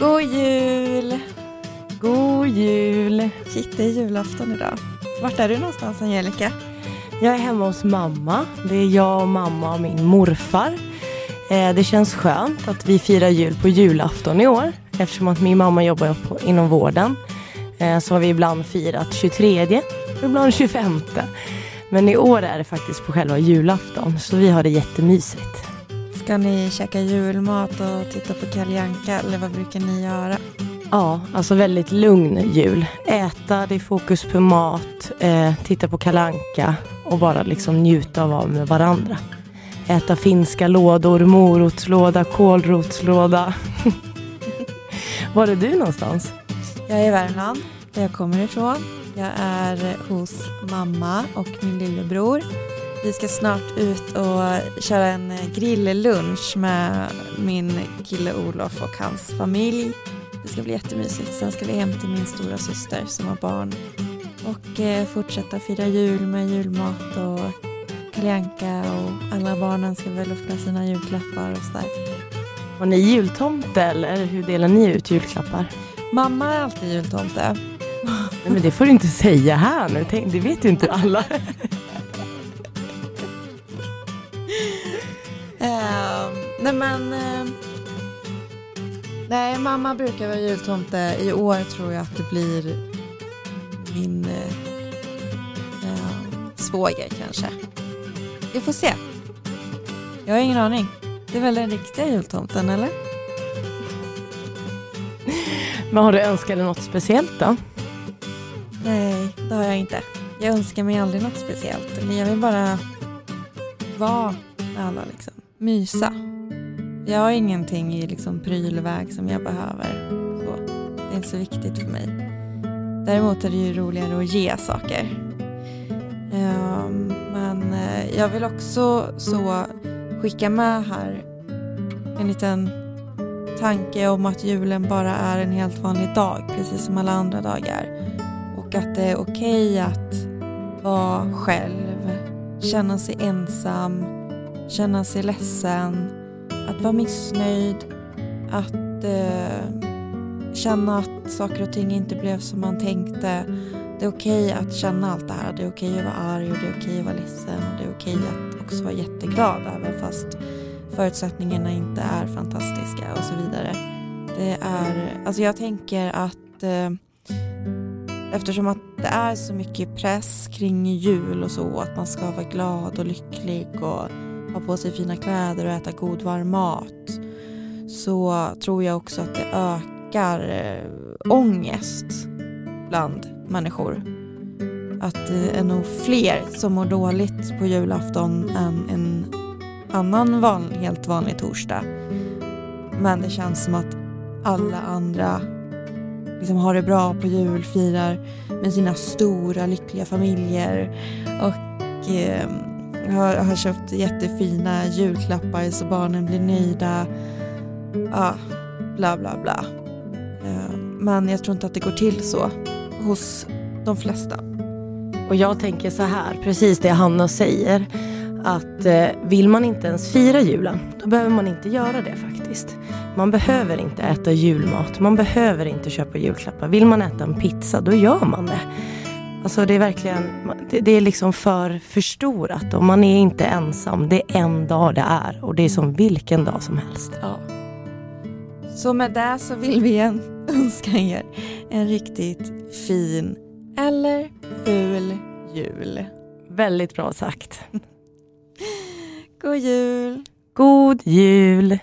God jul! God jul! Shit, det är julafton idag. Vart är du någonstans Angelica? Jag är hemma hos mamma. Det är jag, mamma och min morfar. Eh, det känns skönt att vi firar jul på julafton i år eftersom att min mamma jobbar på, inom vården. Eh, så har vi ibland firat 23, ibland 25. Men i år är det faktiskt på själva julafton så vi har det jättemysigt. Ska ni käka julmat och titta på Kalle eller vad brukar ni göra? Ja, alltså väldigt lugn jul. Äta, det är fokus på mat, eh, titta på kalanka och bara liksom njuta av med varandra. Äta finska lådor, morotslåda, kålrotslåda. Var är du någonstans? Jag är i Värmland, där jag kommer ifrån. Jag är hos mamma och min lillebror. Vi ska snart ut och köra en grilllunch med min kille Olof och hans familj. Det ska bli jättemysigt. Sen ska vi hem till min stora syster som har barn och eh, fortsätta fira jul med julmat och Kalle och alla barnen ska väl öppna sina julklappar och sådär. Har ni jultomte eller hur delar ni ut julklappar? Mamma är alltid jultomte. Nej, men det får du inte säga här nu, Tänk, det vet ju inte alla. nej men uh, Nej, mamma brukar vara jultomte. I år tror jag att det blir min uh, svåger kanske. Vi får se. Jag har ingen aning. Det är väl den riktiga jultomten, eller? Men har du önskat dig något speciellt då? Nej, det har jag inte. Jag önskar mig aldrig något speciellt. Jag vill bara vara med alla liksom. Mysa. Jag har ingenting i liksom prylväg som jag behöver. Så. Det är inte så viktigt för mig. Däremot är det ju roligare att ge saker. Ehm, men eh, jag vill också så skicka med här en liten tanke om att julen bara är en helt vanlig dag, precis som alla andra dagar. Och att det är okej okay att vara själv, känna sig ensam, känna sig ledsen, att vara missnöjd, att eh, känna att saker och ting inte blev som man tänkte. Det är okej okay att känna allt det här. Det är okej okay att vara arg och det är okej okay att vara ledsen och det är okej att också vara jätteglad även fast förutsättningarna inte är fantastiska och så vidare. Det är, alltså jag tänker att eh, eftersom att det är så mycket press kring jul och så, att man ska vara glad och lycklig och ha på sig fina kläder och äta god varm mat så tror jag också att det ökar eh, ångest bland människor. Att det är nog fler som mår dåligt på julafton än en annan van, helt vanlig torsdag. Men det känns som att alla andra liksom har det bra på jul, firar med sina stora lyckliga familjer och eh, har, har köpt jättefina julklappar så barnen blir nöjda. Ja, bla bla bla. Eh, men jag tror inte att det går till så hos de flesta. Och jag tänker så här, precis det Hanna säger. Att eh, vill man inte ens fira julen, då behöver man inte göra det faktiskt. Man behöver inte äta julmat, man behöver inte köpa julklappar. Vill man äta en pizza, då gör man det. Alltså det är verkligen, det, det, är liksom för förstorat och man är inte ensam. Det är en dag det är och det är som vilken dag som helst. Ja. Så med det så vill vi önska er en riktigt fin eller ful jul. Väldigt bra sagt. God jul! God jul!